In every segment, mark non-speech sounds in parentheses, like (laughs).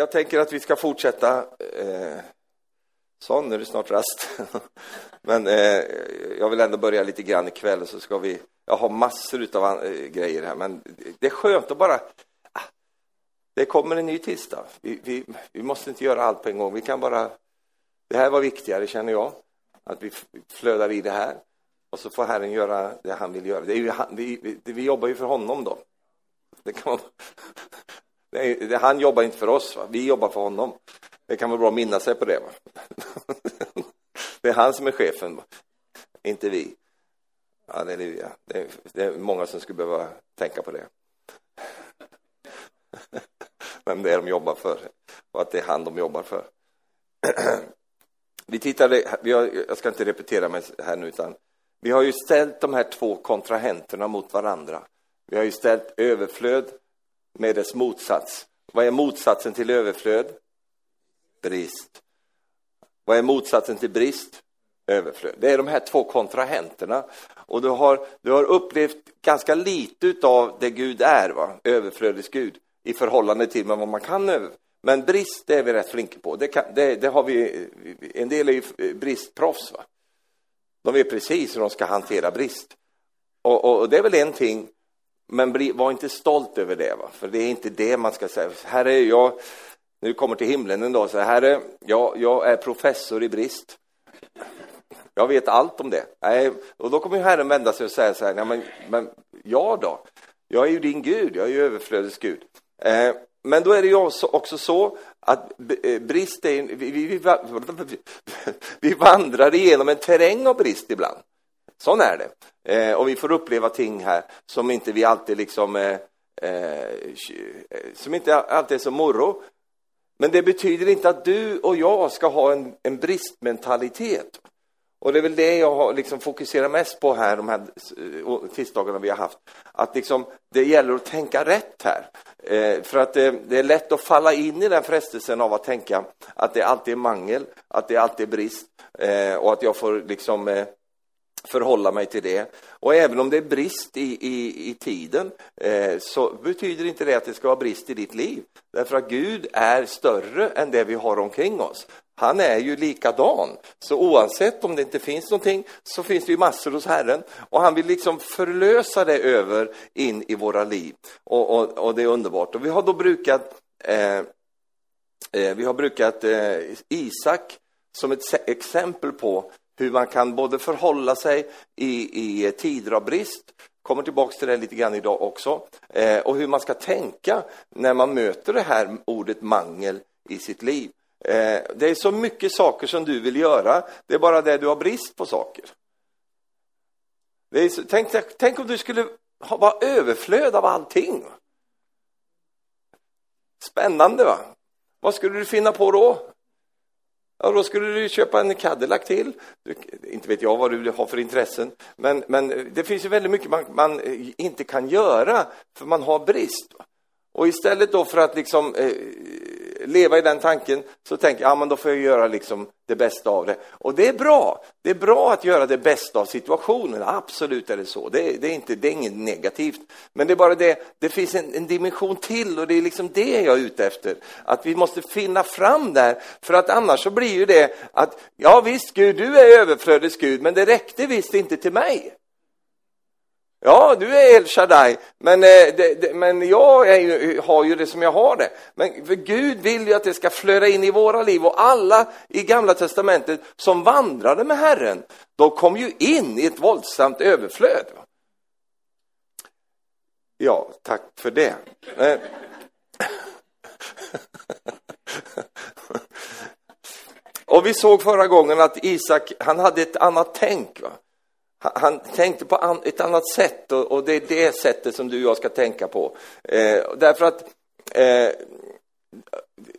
jag tänker att vi ska fortsätta. Eh, så, nu är det snart rast. (laughs) Men eh, jag vill ändå börja lite grann ikväll så ska vi, jag har massor av eh, grejer här, men det är skönt att bara, ah, det kommer en ny tisdag. Vi, vi, vi måste inte göra allt på en gång, vi kan bara, det här var viktigare känner jag, att vi flödar i det här. Och så får Herren göra det han vill göra. Det är ju, vi, vi, vi jobbar ju för honom då. Det kan man, Nej, han jobbar inte för oss, va? vi jobbar för honom. Det kan vara bra att minna sig på det. Va? (laughs) Det är han som är chefen, va? inte vi. Halleluja. Det är, det är många som skulle behöva tänka på det. (laughs) Vem det är de jobbar för och att det är han de jobbar för. (clears throat) Vi tittade, vi har, jag ska inte repetera mig här nu, utan vi har ju ställt de här två kontrahenterna mot varandra. Vi har ju ställt överflöd med dess motsats. Vad är motsatsen till överflöd? Brist. Vad är motsatsen till brist? Överflöd. Det är de här två kontrahenterna. Och du har, du har upplevt ganska lite av det Gud är, va? överflödets Gud, i förhållande till vad man kan över. Men brist, det är vi rätt flinka på. Det, kan, det, det har vi, en del är ju bristproffs. Va? De vet precis hur de ska hantera brist. Och, och, och det är väl en ting men bli, var inte stolt över det, va? för det är inte det man ska säga. Herre, jag, när du kommer till himlen en dag, så säger är, jag, jag är professor i brist. Jag vet allt om det. Nej, och då kommer Herren vända sig och säga så här, nej, men, men jag då? Jag är ju din Gud, jag är ju överflödets Gud. Eh, men då är det ju också så att eh, brist är, vi, vi, vi, (laughs) vi vandrar igenom en terräng av brist ibland. Sån är det. Eh, och vi får uppleva ting här som inte vi alltid liksom, eh, eh, eh, som inte alltid är så morro. Men det betyder inte att du och jag ska ha en, en bristmentalitet. Och det är väl det jag har liksom fokuserat mest på här de här eh, tisdagarna vi har haft. Att liksom, det gäller att tänka rätt här. Eh, för att det, det, är lätt att falla in i den frestelsen av att tänka att det alltid är mangel, att det alltid är brist eh, och att jag får liksom eh, förhålla mig till det. Och även om det är brist i, i, i tiden eh, så betyder inte det att det ska vara brist i ditt liv. Därför att Gud är större än det vi har omkring oss. Han är ju likadan. Så oavsett om det inte finns någonting så finns det ju massor hos Herren. Och han vill liksom förlösa det över in i våra liv. Och, och, och det är underbart. Och vi har då brukat, eh, eh, vi har brukat eh, Isak som ett exempel på hur man kan både förhålla sig i, i tider av brist, kommer tillbaka till det lite grann idag också, eh, och hur man ska tänka när man möter det här ordet mangel i sitt liv. Eh, det är så mycket saker som du vill göra, det är bara det du har brist på saker. Så, tänk, tänk, om du skulle ha, vara överflöd av allting. Spännande va? Vad skulle du finna på då? Ja, då skulle du köpa en Cadillac till. Du, inte vet jag vad du har för intressen. Men, men det finns ju väldigt mycket man, man eh, inte kan göra för man har brist. Och istället då för att liksom eh, leva i den tanken så tänker jag, ja men då får jag göra liksom det bästa av det. Och det är bra. Det är bra att göra det bästa av situationen. Absolut är det så. Det, det är, inte, det är inget negativt. Men det är bara det, det finns en, en, dimension till och det är liksom det jag är ute efter. Att vi måste finna fram där. För att annars så blir ju det att, ja visst Gud, du är överflödets Gud, men det räckte visst inte till mig. Ja, du är El Shaddai, men, eh, det, det, men jag ju, har ju det som jag har det. Men för Gud vill ju att det ska flöda in i våra liv och alla i Gamla Testamentet som vandrade med Herren, de kom ju in i ett våldsamt överflöd. Ja, tack för det. Eh. (laughs) Och vi såg förra gången att Isak, han hade ett annat tänk. Va? Han tänkte på ett annat sätt och det är det sättet som du och jag ska tänka på. Eh, därför att eh,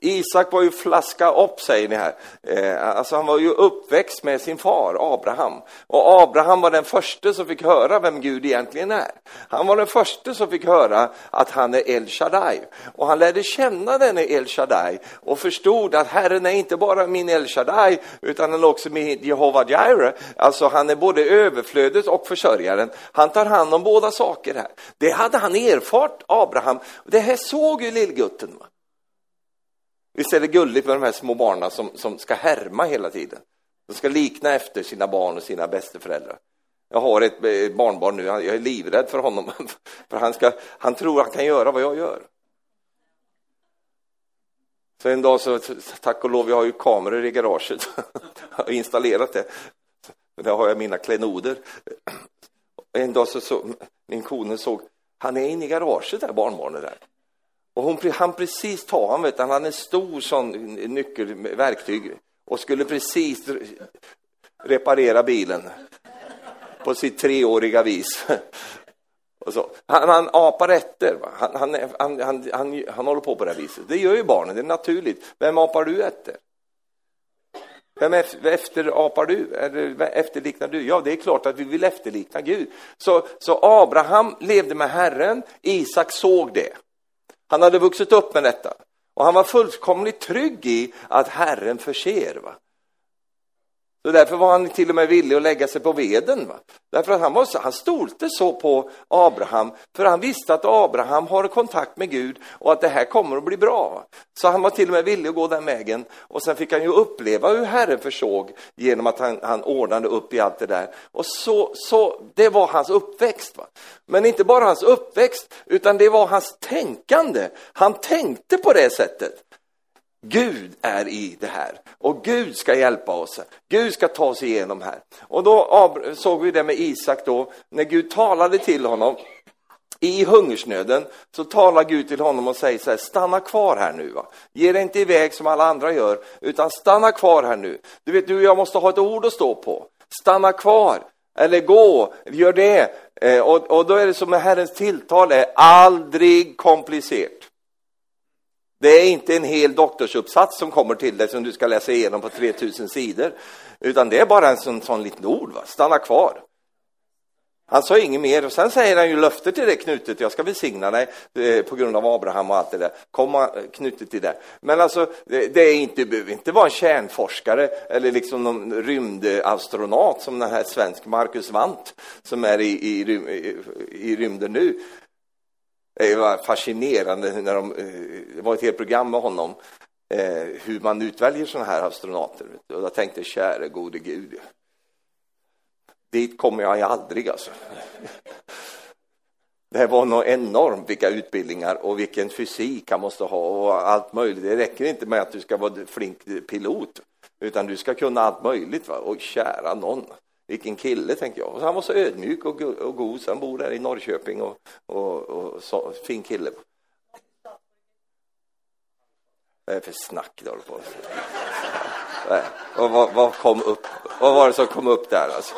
Isak var ju flaska upp, säger ni här. Eh, alltså han var ju uppväxt med sin far Abraham. Och Abraham var den första som fick höra vem Gud egentligen är. Han var den första som fick höra att han är El Shaddai. Och han lärde känna denne El Shaddai och förstod att Herren är inte bara min El Shaddai utan han är också min Jehova Jireh. Alltså han är både överflödet och försörjaren. Han tar hand om båda saker här. Det hade han erfart, Abraham. Det här såg ju lillgutten. va. Visst är det gulligt med de här små barnen som, som ska härma hela tiden? De ska likna efter sina barn och sina bästa föräldrar. Jag har ett barnbarn nu, jag är livrädd för honom, (laughs) för han, ska, han tror han kan göra vad jag gör. Så en dag så, tack och lov, jag har ju kameror i garaget, (laughs) jag har installerat det. Där har jag mina klenoder. En dag så, så min kone såg, han är inne i garaget där, barnbarnet där. Och hon, han precis tar, han vet, han hade en stor sån nyckel, verktyg och skulle precis reparera bilen på sitt treåriga vis. (laughs) Och så. Han, han apar efter. Han, han, han, han, han, han håller på på det här viset. Det gör ju barnen, det är naturligt. Vem apar du efter? Vem efterapar du? Eller efterliknar du? Ja, det är klart att vi vill efterlikna Gud. Så, så Abraham levde med Herren, Isak såg det. Han hade vuxit upp med detta. Och han var fullkomligt trygg i att Herren förser. Va? Så därför var han till och med villig att lägga sig på veden. Va? Därför att han, var, han stolte så på Abraham, för han visste att Abraham har kontakt med Gud och att det här kommer att bli bra. Va? Så han var till och med villig att gå den vägen. Och sen fick han ju uppleva hur Herren försåg genom att han, han ordnade upp i allt det där. Och så, så det var hans uppväxt. Va? Men inte bara hans uppväxt, utan det var hans tänkande. Han tänkte på det sättet. Gud är i det här och Gud ska hjälpa oss. Gud ska ta oss igenom här. Och då såg vi det med Isak då, när Gud talade till honom i hungersnöden så talar Gud till honom och säger så här, stanna kvar här nu. Va? Ge dig inte iväg som alla andra gör, utan stanna kvar här nu. Du vet, du och jag måste ha ett ord att stå på. Stanna kvar, eller gå, gör det. Eh, och, och då är det som med Herrens tilltal är aldrig komplicerat. Det är inte en hel doktorsuppsats som kommer till dig som du ska läsa igenom på 3000 sidor, utan det är bara en sån, sån liten ord, va? stanna kvar. Han sa inget mer och sen säger han ju löfte till det knutet, jag ska välsigna dig eh, på grund av Abraham och allt det där, komma eh, knutet till det. Men alltså, det, det är inte, behöver inte vara en kärnforskare eller liksom någon rymdastronaut som den här svensk Marcus Wandt som är i, i, i, i rymden nu. Det var fascinerande när de, eh, det var ett helt program med honom eh, hur man utväljer sådana här astronauter. Och jag tänkte, käre gode gud, dit kommer jag aldrig alltså. (laughs) Det var nog enormt vilka utbildningar och vilken fysik han måste ha och allt möjligt. Det räcker inte med att du ska vara flink pilot, utan du ska kunna allt möjligt. Va? Och kära någon. Vilken kille, tänker jag. Och han var så ödmjuk och, och god, så han bor där i Norrköping och, och, och så, fin kille. Vad är det för snack du håller på och vad, vad, kom upp? Vad var det som kom upp där alltså?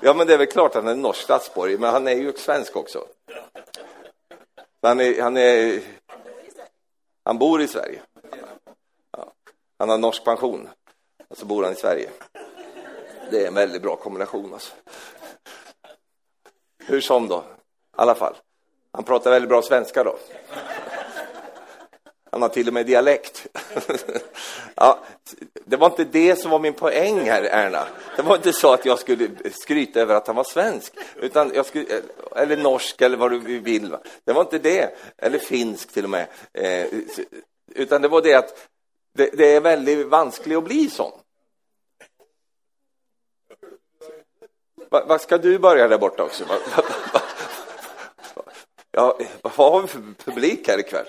Ja, men det är väl klart att han är norsk statsborgare, men han är ju svensk också. Han, är, han, är, han bor i Sverige. Ja. Han har norsk pension, och så bor han i Sverige. Det är en väldigt bra kombination. Alltså. Hur som då, i alla fall. Han pratar väldigt bra svenska då. Han har till och med dialekt. ja, det var inte det som var min poäng här, Erna. Det var inte så att jag skulle skryta över att han var svensk, utan jag skulle, eller norsk eller vad du vill. Det var inte det, eller finsk till och med. Eh, utan det var det att det, det är väldigt vanskligt att bli sån. Vad va ska du börja där borta också? Va, va, ja, vad har vi för publik här ikväll?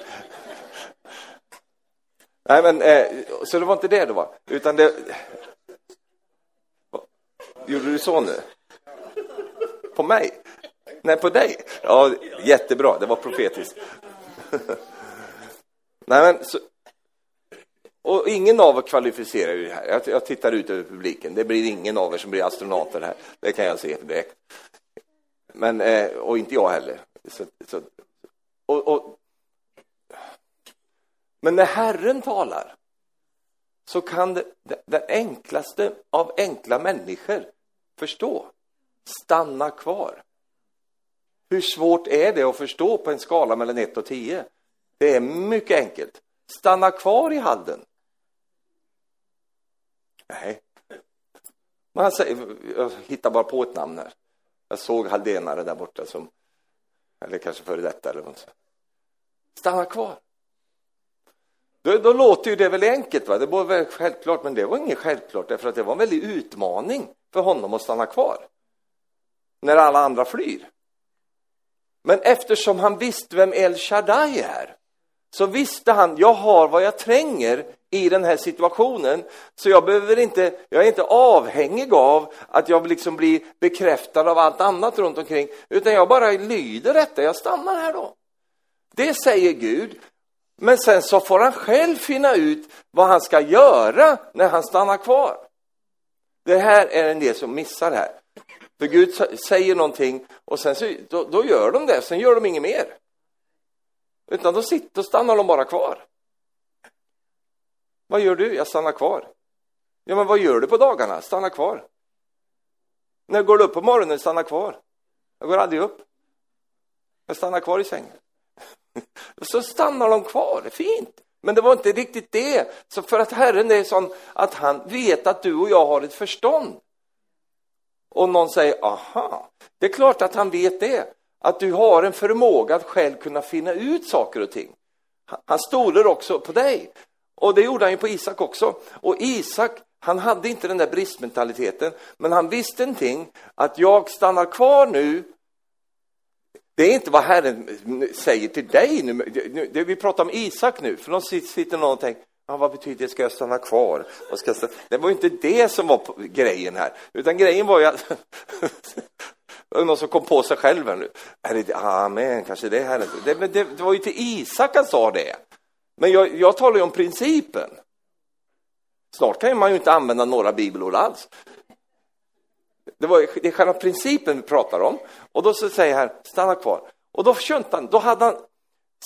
Nej, men eh, så det var inte det då, va? Utan det... Gjorde du så nu? På mig? Nej, på dig? Ja, jättebra. Det var profetiskt. (laughs) Nej, men så, och ingen av er kvalificerar ju det här. Jag, jag, tittar ut över publiken. Det blir ingen av er som blir astronauter här. Det kan jag se direkt. Men, eh, och inte jag heller. Så, så, och, och, men när Herren talar så kan det, den enklaste av enkla människor förstå. Stanna kvar. Hur svårt är det att förstå på en skala mellan 1 och 10? Det är mycket enkelt. Stanna kvar i halden. Nej. Man säger, alltså, jag hittar bara på ett namn här. Jag såg haldenare där borta som, eller kanske före detta eller något. Stanna kvar. Då, då låter ju det väl enkelt, va? det var väl självklart, men det var inget självklart därför att det var en väldig utmaning för honom att stanna kvar när alla andra flyr. Men eftersom han visste vem El Shaddai är så visste han, jag har vad jag tränger i den här situationen. Så jag behöver inte, jag är inte avhängig av att jag liksom blir bekräftad av allt annat runt omkring, utan jag bara lyder detta, jag stannar här då. Det säger Gud, men sen så får han själv finna ut vad han ska göra när han stannar kvar. Det här är en del som missar här. För Gud säger någonting och sen så, då, då gör de det, sen gör de inget mer. Utan då sitter och stannar de bara kvar. Vad gör du? Jag stannar kvar. Ja, men vad gör du på dagarna? Stanna kvar. När går du upp på morgonen? Stanna kvar. Jag går aldrig upp. Jag stannar kvar i sängen. (laughs) Så stannar de kvar, det är fint. Men det var inte riktigt det. Så för att Herren är sån att han vet att du och jag har ett förstånd. Och någon säger, aha, det är klart att han vet det. Att du har en förmåga att själv kunna finna ut saker och ting. Han stoler också på dig. Och det gjorde han ju på Isak också. Och Isak, han hade inte den där bristmentaliteten, men han visste en ting, att jag stannar kvar nu. Det är inte vad Herren säger till dig nu. Vi pratar om Isak nu, för de sitter någon och tänker, ah, vad betyder det? Ska jag stanna kvar? Ska jag stanna? Det var ju inte det som var grejen här, utan grejen var ju att (laughs) någon som kom på sig själv här nu. Är det, ah, amen, kanske det här. Det, det, det var ju till Isak han sa det. Men jag, jag talar ju om principen. Snart kan man ju inte använda några bibelord alls. Det, var, det är själva principen vi pratar om. Och då så säger han, stanna kvar. Och då han, då hade han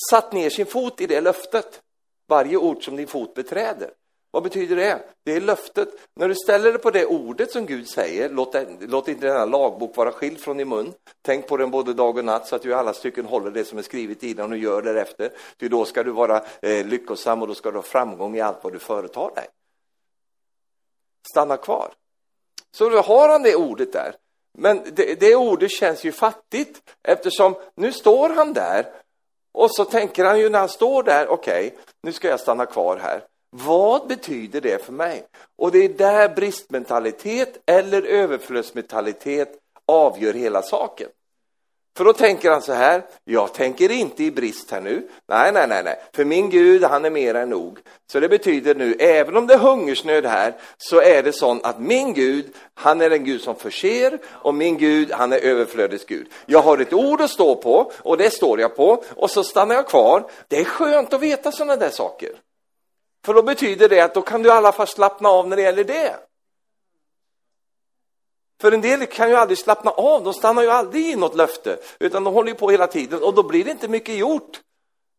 satt ner sin fot i det löftet. Varje ord som din fot beträder. Vad betyder det? Det är löftet. När du ställer dig på det ordet som Gud säger, låt, låt inte denna lagbok vara skild från din mun. Tänk på den både dag och natt så att du i alla stycken håller det som är skrivet i den och gör därefter. Ty då ska du vara eh, lyckosam och då ska du ha framgång i allt vad du företar dig. Stanna kvar. Så då har han det ordet där. Men det, det ordet känns ju fattigt eftersom nu står han där och så tänker han ju när han står där, okej, okay, nu ska jag stanna kvar här. Vad betyder det för mig? Och det är där bristmentalitet eller överflödsmentalitet avgör hela saken. För då tänker han så här, jag tänker inte i brist här nu. Nej, nej, nej, nej, för min Gud, han är mer än nog. Så det betyder nu, även om det är hungersnöd här, så är det så att min Gud, han är en Gud som förser och min Gud, han är överflödets Gud. Jag har ett ord att stå på och det står jag på och så stannar jag kvar. Det är skönt att veta sådana där saker. För då betyder det att då kan du i alla fall slappna av när det gäller det. För en del kan ju aldrig slappna av, de stannar ju aldrig i något löfte, utan de håller ju på hela tiden och då blir det inte mycket gjort.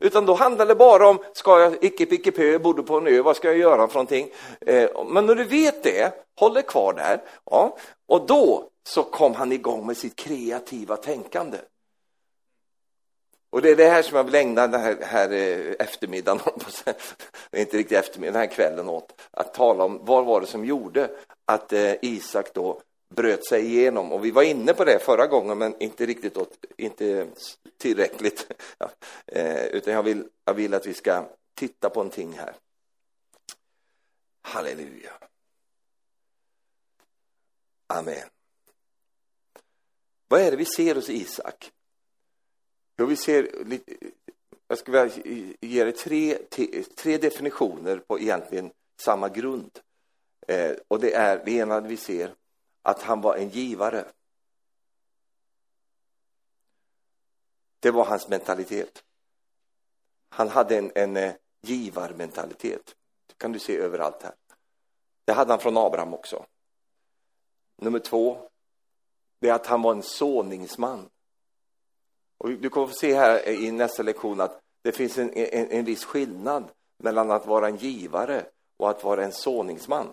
Utan då handlar det bara om, ska jag icke picke pö, bodde på en ö, vad ska jag göra för någonting? Eh, men när du vet det, håll dig kvar där, ja, och då så kom han igång med sitt kreativa tänkande. Och det är det här som jag vill ägna den här, här eh, eftermiddagen, (laughs) inte riktigt eftermiddagen, den här kvällen åt, att tala om vad var det som gjorde att eh, Isak då bröt sig igenom. Och vi var inne på det förra gången, men inte riktigt åt, inte tillräckligt. (laughs) Ja, eh, utan jag vill, jag vill att vi ska titta på någonting här. Halleluja. Amen. Vad är det vi ser hos Isak? Jo, vi ser jag skulle vilja ge dig tre, tre definitioner på egentligen samma grund. Eh, och det är det ena vi ser att han var en givare. Det var hans mentalitet. Han hade en, en eh, givarmentalitet. Det kan du se överallt här. Det hade han från Abraham också. Nummer två, det är att han var en såningsman. Och du kommer att se här i nästa lektion att det finns en, en, en viss skillnad mellan att vara en givare och att vara en såningsman.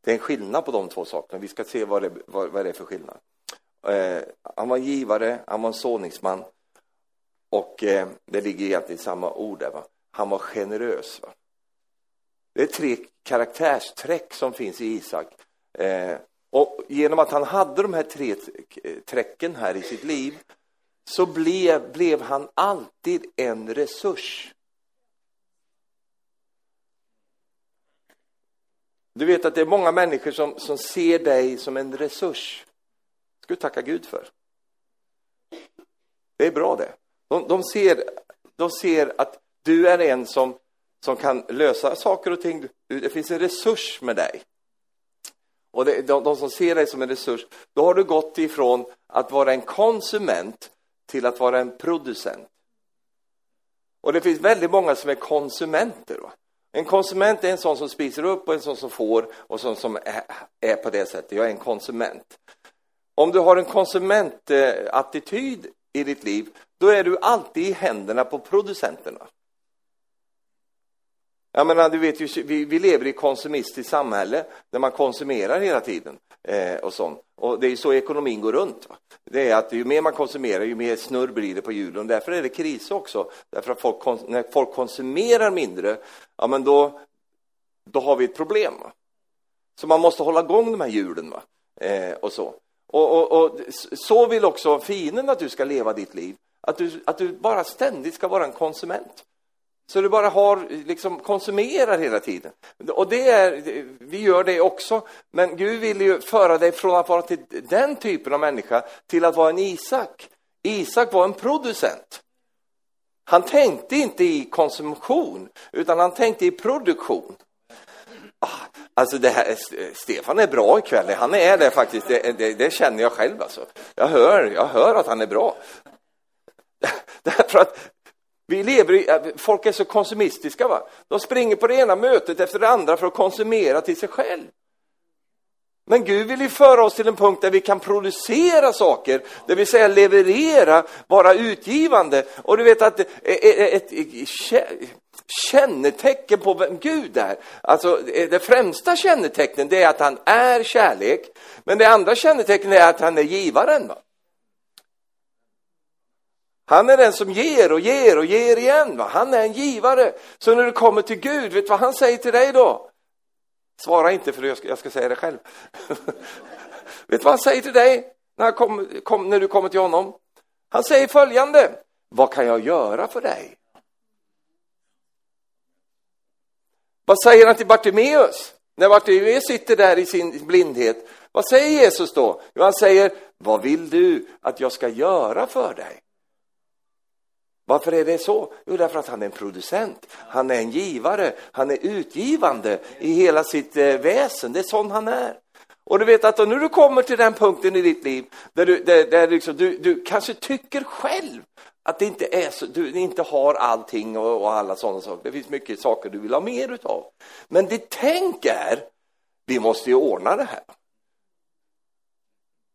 Det är en skillnad på de två sakerna. Vi ska se vad det, vad, vad det är för skillnad. Eh, han var en givare, han var en såningsman och eh, det ligger egentligen i samma ord där. Va? Han var generös. Va? Det är tre karaktärsträck som finns i Isak. Eh, och genom att han hade de här tre träcken här i sitt liv så blev, blev han alltid en resurs. Du vet att det är många människor som, som ser dig som en resurs. Det ska du tacka Gud för. Det är bra det. De, de, ser, de ser att du är en som, som kan lösa saker och ting. Det finns en resurs med dig. Och det, de, de som ser dig som en resurs, då har du gått ifrån att vara en konsument till att vara en producent. Och det finns väldigt många som är konsumenter. Va? En konsument är en sån som spiser upp och en sån som får och sån som är, är på det sättet. Jag är en konsument. Om du har en konsumentattityd eh, i ditt liv, då är du alltid i händerna på producenterna. Jag menar, du vet ju, vi, vi lever i ett konsumistiskt samhälle där man konsumerar hela tiden. Eh, och, sånt. och det är så ekonomin går runt. Va? Det är att ju mer man konsumerar, ju mer snurr blir det på hjulen. Därför är det kris också. Därför att folk, när folk konsumerar mindre, ja men då, då har vi ett problem. Va? Så man måste hålla igång de här hjulen. Va? Eh, och så. Och, och, och, så vill också fienden att du ska leva ditt liv. Att du, att du bara ständigt ska vara en konsument. Så du bara har, liksom konsumerar hela tiden. Och det är, vi gör det också. Men Gud vill ju föra dig från att vara till den typen av människa till att vara en Isak. Isak var en producent. Han tänkte inte i konsumtion, utan han tänkte i produktion. Ah, alltså det här, Stefan är bra ikväll, han är det faktiskt, det, det, det känner jag själv alltså. Jag hör, jag hör att han är bra. (laughs) Därför att vi lever i, äh, folk är så konsumistiska. Va? De springer på det ena mötet efter det andra för att konsumera till sig själv. Men Gud vill ju föra oss till en punkt där vi kan producera saker, det vill säga leverera, vara utgivande. Och du vet att eh, eh, eh, ett kännetecken på vem Gud är, alltså det främsta kännetecknet det är att han är kärlek, men det andra kännetecknet är att han är givaren. Va? Han är den som ger och ger och ger igen. Va? Han är en givare. Så när du kommer till Gud, vet du vad han säger till dig då? Svara inte för jag ska, jag ska säga det själv. (laughs) vet du vad han säger till dig när, kom, kom, när du kommer till honom? Han säger följande. Vad kan jag göra för dig? Vad säger han till Bartimeus? När Bartimeus sitter där i sin blindhet, vad säger Jesus då? Jo, han säger, vad vill du att jag ska göra för dig? Varför är det så? Jo, därför att han är en producent, han är en givare, han är utgivande i hela sitt eh, väsen. Det är sån han är. Och du vet att när du kommer till den punkten i ditt liv där du, där, där liksom, du, du kanske tycker själv att det inte är så, du inte har allting och, och alla sådana saker. Det finns mycket saker du vill ha mer utav. Men ditt tänk är, vi måste ju ordna det här.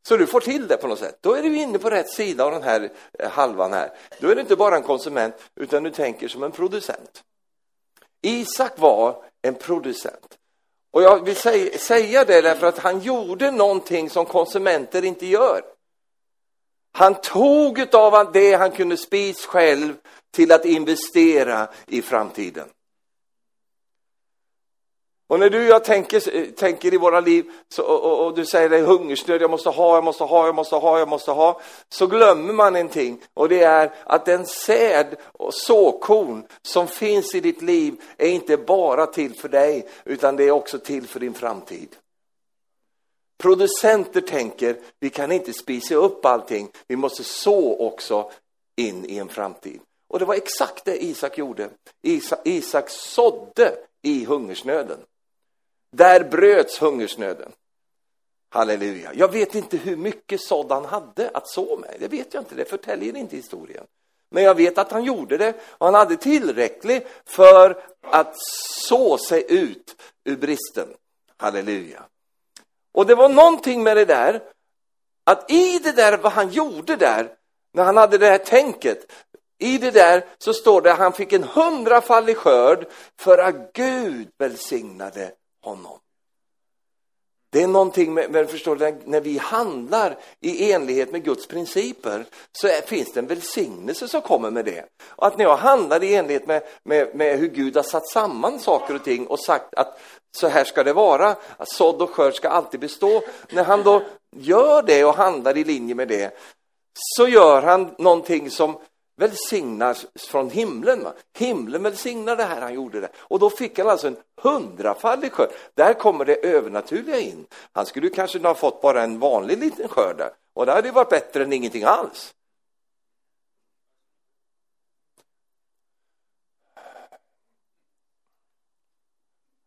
Så du får till det på något sätt. Då är du inne på rätt sida av den här eh, halvan här. Då är du inte bara en konsument, utan du tänker som en producent. Isak var en producent. Och jag vill säga det därför att han gjorde någonting som konsumenter inte gör. Han tog av det han kunde spis själv till att investera i framtiden. Och när du och jag tänker, eh, tänker i våra liv så, och, och, och, du säger dig hungersnöd, jag måste ha, jag måste ha, jag måste ha, jag måste ha. Så glömmer man en ting och det är att den säd och såkorn som finns i ditt liv är inte bara till för dig utan det är också till för din framtid. Producenter tänker, vi kan inte spisa upp allting, vi måste så också in i en framtid. Och det var exakt det Isak gjorde. Isak, Isak sådde i hungersnöden. Där bröts hungersnöden. Halleluja. Jag vet inte hur mycket sådd han hade att så med. Det vet jag inte, det förtäljer inte historien. Men jag vet att han gjorde det och han hade tillräckligt för att så sig ut ur bristen. Halleluja. Och det var någonting med det där, att i det där vad han gjorde där, när han hade det här tänket, i det där så står det att han fick en hundrafaldig skörd för att Gud välsignade honom. Det är någonting med, med förstår du, när vi handlar i enlighet med Guds principer så är, finns det en välsignelse som kommer med det. Och att när jag handlar i enlighet med, med, med hur Gud har satt samman saker och ting och sagt att så här ska det vara, att sådd och skörd ska alltid bestå. När han då gör det och handlar i linje med det så gör han någonting som välsignas från himlen. Va? Himlen välsignar det här han gjorde det. Och då fick han alltså en hundrafaldig skörd. Där kommer det övernaturliga in. Han skulle kanske ha fått bara en vanlig liten skörd där. Och det hade ju varit bättre än ingenting alls.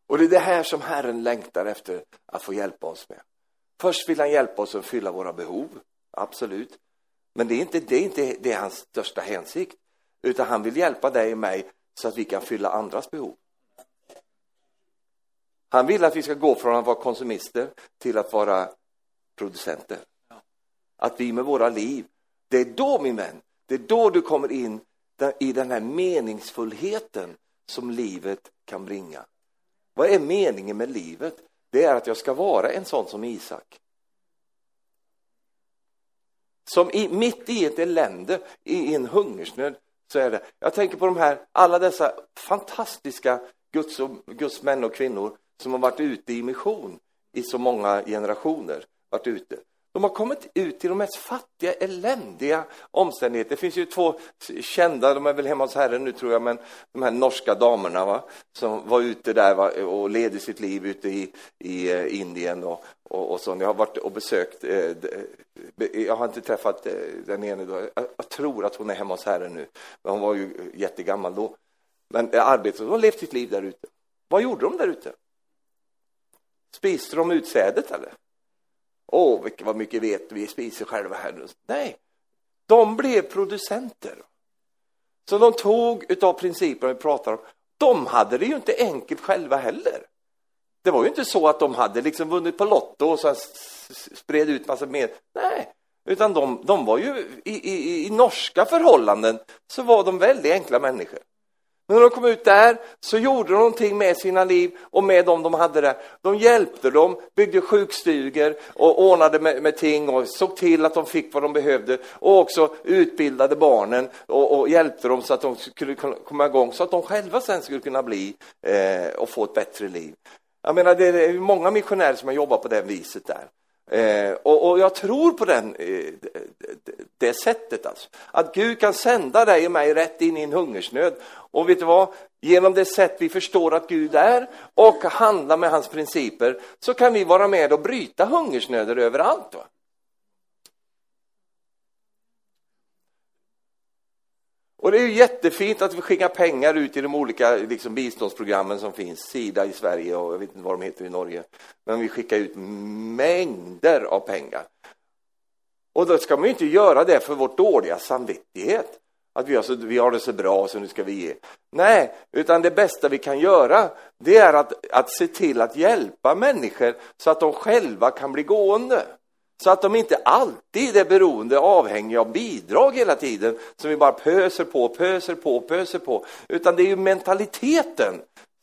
Och det är det här som Herren längtar efter att få hjälpa oss med. Först vill han hjälpa oss att fylla våra behov, absolut. Men det är inte det, är inte det är hans största hänsikt, utan han vill hjälpa dig och mig så att vi kan fylla andras behov. Han vill att vi ska gå från att vara konsumister till att vara producenter. Att vi med våra liv, det är då min vän, det är då du kommer in i den här meningsfullheten som livet kan bringa. Vad är meningen med livet? Det är att jag ska vara en sån som Isak. Som i, mitt i ett elände, i en hungersnöd, så är det. Jag tänker på de här, alla dessa fantastiska Guds, och, Guds män och kvinnor som har varit ute i mission i så många generationer. Varit ute. De har kommit ut i de mest fattiga, eländiga omständigheter. Det finns ju två kända, de är väl hemma hos Herren nu tror jag, men de här norska damerna va, som var ute där va, och ledde sitt liv ute i, i eh, Indien och, och, och så. Jag har varit och besökt, eh, eh, jag har inte träffat eh, den ene då. Jag, jag, tror att hon är hemma hos Herren nu, men hon var ju jättegammal då. Men eh, arbetet, de har levt sitt liv där ute. Vad gjorde de där ute? Spiste de utsädet eller? Åh, oh, vad mycket vet vi spiser själva här. Nej, de blev producenter. Så de tog utav principerna vi pratar om. De hade det ju inte enkelt själva heller. Det var ju inte så att de hade liksom vunnit på Lotto och sen spred ut massa mer. Nej, utan de, de var ju i, i, i norska förhållanden så var de väldigt enkla människor. Men när de kom ut där så gjorde de någonting med sina liv och med dem de hade där. De hjälpte dem, byggde sjukstugor och ordnade med, med ting och såg till att de fick vad de behövde och också utbildade barnen och, och hjälpte dem så att de skulle kunna komma igång så att de själva sen skulle kunna bli eh, och få ett bättre liv. Jag menar, det är många missionärer som har jobbat på det viset där. Eh, och, och, jag tror på den, eh, det, det sättet alltså. Att Gud kan sända dig och mig rätt in i en hungersnöd. Och vet du vad? Genom det sätt vi förstår att Gud är och handlar med hans principer så kan vi vara med och bryta hungersnöder överallt. Va? Och det är ju jättefint att vi skickar pengar ut i de olika liksom, biståndsprogrammen som finns, Sida i Sverige och jag vet inte vad de heter i Norge. Men vi skickar ut mängder av pengar. Och då ska man ju inte göra det för vårt dåliga samvittighet. Att vi har, så, vi har det så bra så nu ska vi ge. Nej, utan det bästa vi kan göra det är att, att se till att hjälpa människor så att de själva kan bli gående. Så att de inte alltid är beroende, avhängiga av bidrag hela tiden, som vi bara pöser på, pöser på, pöser på. Utan det är ju mentaliteten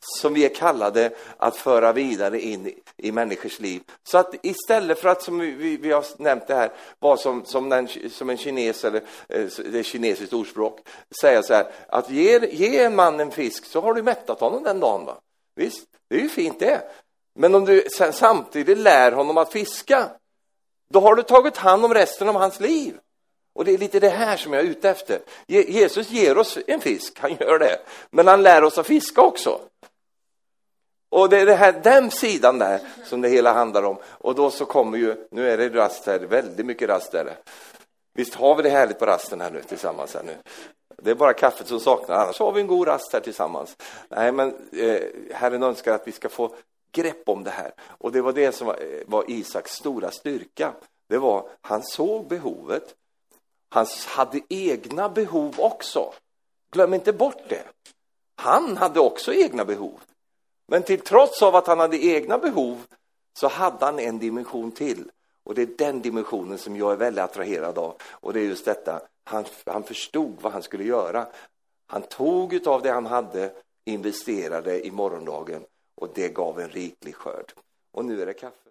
som vi är kallade att föra vidare in i människors liv. Så att istället för att, som vi, vi har nämnt det här, vara som, som, den, som en kines, eller eh, det är kinesiskt ordspråk, säga så här, att ge, ge en man en fisk så har du mättat honom den dagen. Va? Visst, det är ju fint det. Men om du samtidigt lär honom att fiska, då har du tagit hand om resten av hans liv. Och det är lite det här som jag är ute efter. Jesus ger oss en fisk, han gör det. Men han lär oss att fiska också. Och det är det här, den sidan där som det hela handlar om. Och då så kommer ju, nu är det rast här, väldigt mycket rast är det. Visst har vi det härligt på rasten här nu tillsammans här nu. Det är bara kaffet som saknas, annars har vi en god rast här tillsammans. Nej, men eh, Herren önskar att vi ska få grepp om det här. Och det var det som var, eh, Isaks stora styrka. Det var, han såg behovet. Han hade egna behov också. Glöm inte bort det. Han hade också egna behov. Men till trots av att han hade egna behov så hade han en dimension till. Och det är den dimensionen som jag är väldigt attraherad av. Och det är just detta, han, han förstod vad han skulle göra. Han tog av det han hade, investerade i morgondagen och det gav en riklig skörd. Och nu är det kaffe.